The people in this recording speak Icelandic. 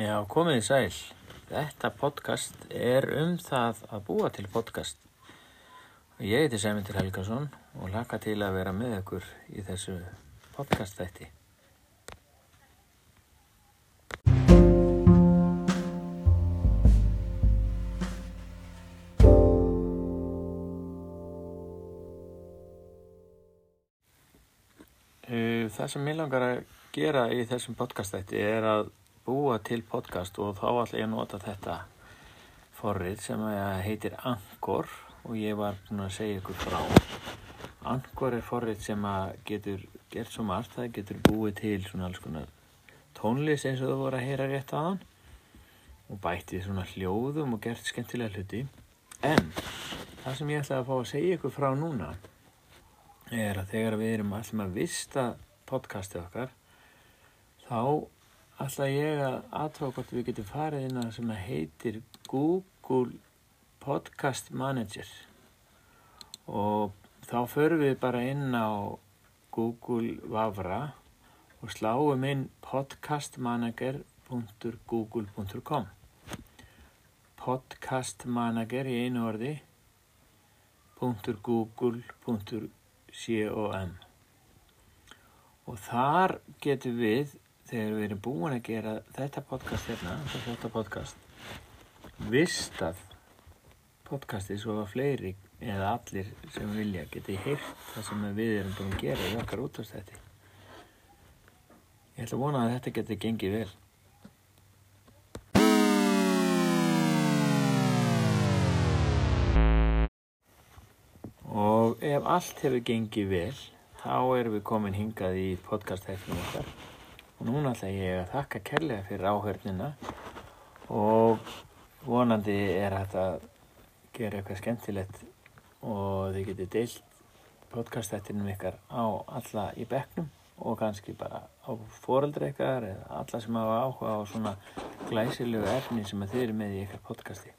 Já, komið í sæl. Þetta podcast er um það að búa til podcast. Ég heiti Sæmundur Helgason og laka til að vera með ykkur í þessu podcast þætti. Uh, Það sem ég langar að gera í þessum podcast þætti er að búa til podcast og þá ætla ég að nota þetta forrið sem heitir Anchor og ég var búin að segja ykkur frá. Anchor er forrið sem getur gert svo margt, það getur búið til svona alls konar tónlist eins og þú voru að heyra rétt á hann og bættið svona hljóðum og gert skemmtilega hluti. En það sem ég ætla að fá að segja ykkur frá núna er að þegar við erum allum að vista podcastið okkar þá ætla ég að aðtóka hvort við getum farið inn á það sem heitir Google Podcast Manager. Og þá förum við bara inn á Google Vavra og sláum inn podcastmanager.google.com podcastmanager í einu orði .google.com C-O-M og þar getum við þegar við erum búin að gera þetta podcast hérna, þetta podcast vistað podcastið svo að fleiri eða allir sem vilja geti heyrt það sem við erum búin að gera í okkar útastætti ég ætla að vona að þetta geti gengið vel. Og ef allt hefur gengið vel þá erum við komin hingað í podcast-hættunum okkar og núna ætla ég að þakka kærlega fyrir áhörnina og vonandi er þetta að gera eitthvað skemmtilegt og þið getið deilt podcast-hættunum ykkar á alla í bekknum og kannski bara á foreldra ykkar eða alla sem hafa áhuga á svona glæsilegu efni sem þið eru með í ykkar podcasti